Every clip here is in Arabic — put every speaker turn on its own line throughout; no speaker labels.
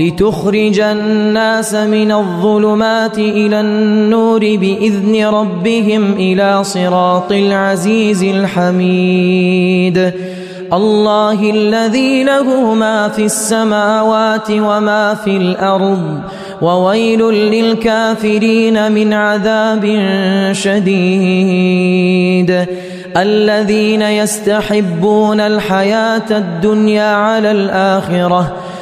لتخرج الناس من الظلمات إلى النور بإذن ربهم إلى صراط العزيز الحميد. الله الذي له ما في السماوات وما في الأرض وويل للكافرين من عذاب شديد. الذين يستحبون الحياة الدنيا على الآخرة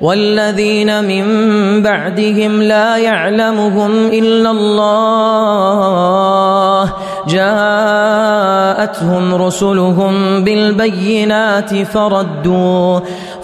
والذين من بعدهم لا يعلمهم إلا الله. جاءتهم رسلهم بالبينات فردوا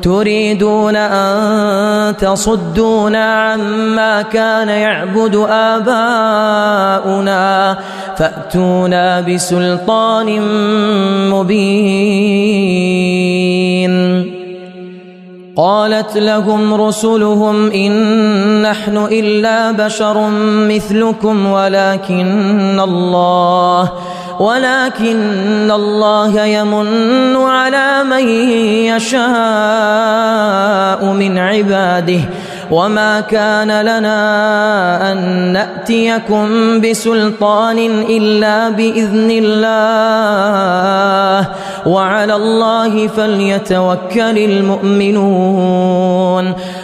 تريدون أن تصدونا عما كان يعبد آباؤنا فأتونا بسلطان مبين. قالت لهم رسلهم إن نحن إلا بشر مثلكم ولكن الله ولكن الله يمن على من يشاء من عباده وما كان لنا أن نأتيكم بسلطان إلا بإذن الله وعلى الله فليتوكل المؤمنون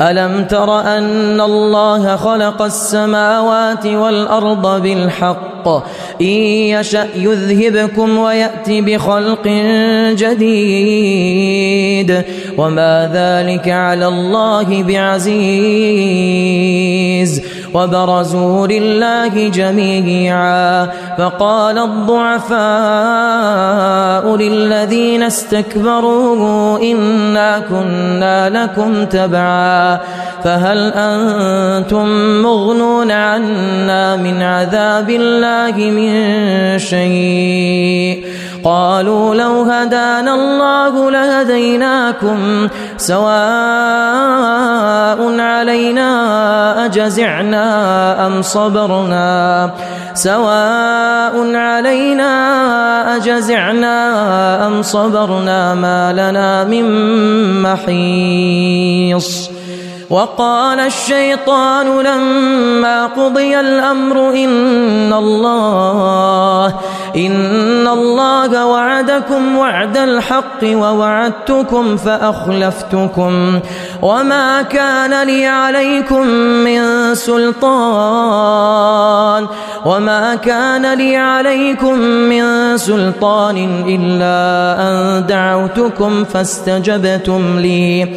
ألم تر أن الله خلق السماوات والأرض بالحق؟ إن يشأ يذهبكم ويأتي بخلق جديد. وما ذلك على الله بعزيز. وبرزوا لله جميعا. فقال الضعفاء للذين استكبروا إنا كنا لكم تبعا. فهل أنتم مغنون عنا من عذاب الله من شيء؟ قالوا لو هدانا الله لهديناكم سواء علينا أجزعنا أم صبرنا. سواء علينا أجزعنا أم صبرنا ما لنا من محيص. وقال الشيطان لما قضي الأمر إن الله إن الله وعدكم وعد الحق ووعدتكم فأخلفتكم وما كان لي عليكم من سلطان وما كان لي عليكم من سلطان إلا أن دعوتكم فاستجبتم لي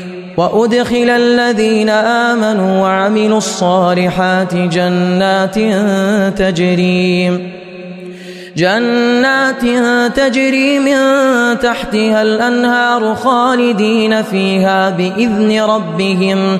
وأدخل الذين آمنوا وعملوا الصالحات جنات تجري جنات تجري من تحتها الأنهار خالدين فيها بإذن ربهم.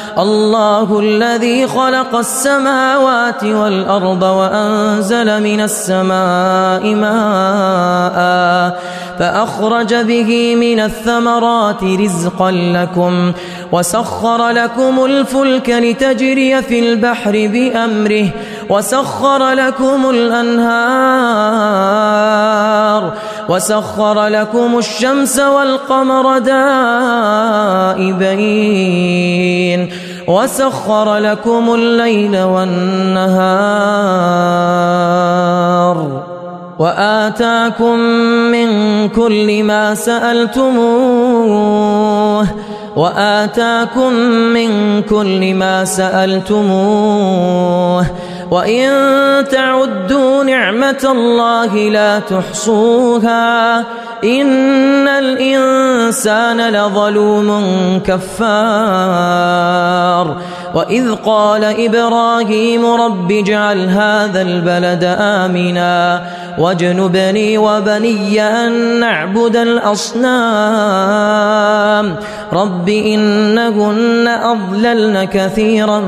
الله الذي خلق السماوات والأرض وأنزل من السماء ماء فأخرج به من الثمرات رزقا لكم وسخر لكم الفلك لتجري في البحر بأمره وسخر لكم الأنهار وسخر لكم الشمس والقمر دائبين وسخر لكم الليل والنهار وآتاكم من كل ما سألتموه وآتاكم من كل ما سألتموه وإن تعدوا نعمة الله لا تحصوها إن الإنسان لظلوم كفار وإذ قال إبراهيم رب اجعل هذا البلد آمنا واجنبني وبني أن نعبد الأصنام رب إنهن أضللن كثيرا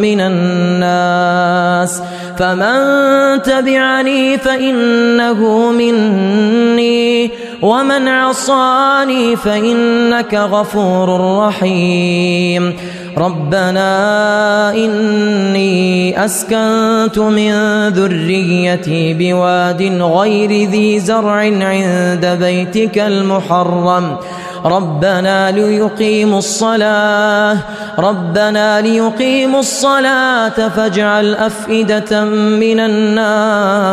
من الناس فمن تبعني فإنه مني ومن عصاني فإنك غفور رحيم ربنا إني أسكنت من ذريتي بواد غير ذي زرع عند بيتك المحرم. ربنا ليقيموا الصلاة. ربنا ليقيموا الصلاة فاجعل أفئدة من الناس.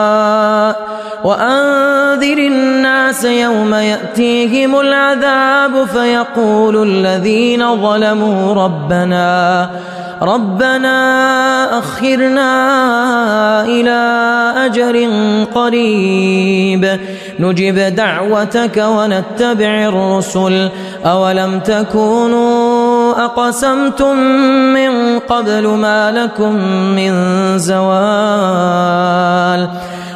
وأنذر الناس يوم يأتيهم العذاب فيقول الذين ظلموا ربنا ربنا أخرنا إلى أجر قريب. نجب دعوتك ونتبع الرسل. أولم تكونوا أقسمتم من قبل ما لكم من زوال؟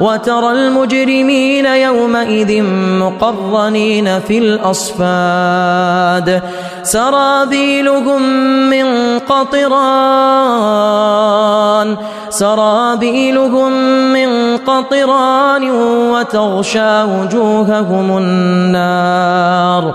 وترى المجرمين يومئذ مقرنين في الأصفاد. سرابيلهم من قطران سرابيلهم من قطران وتغشى وجوههم النار.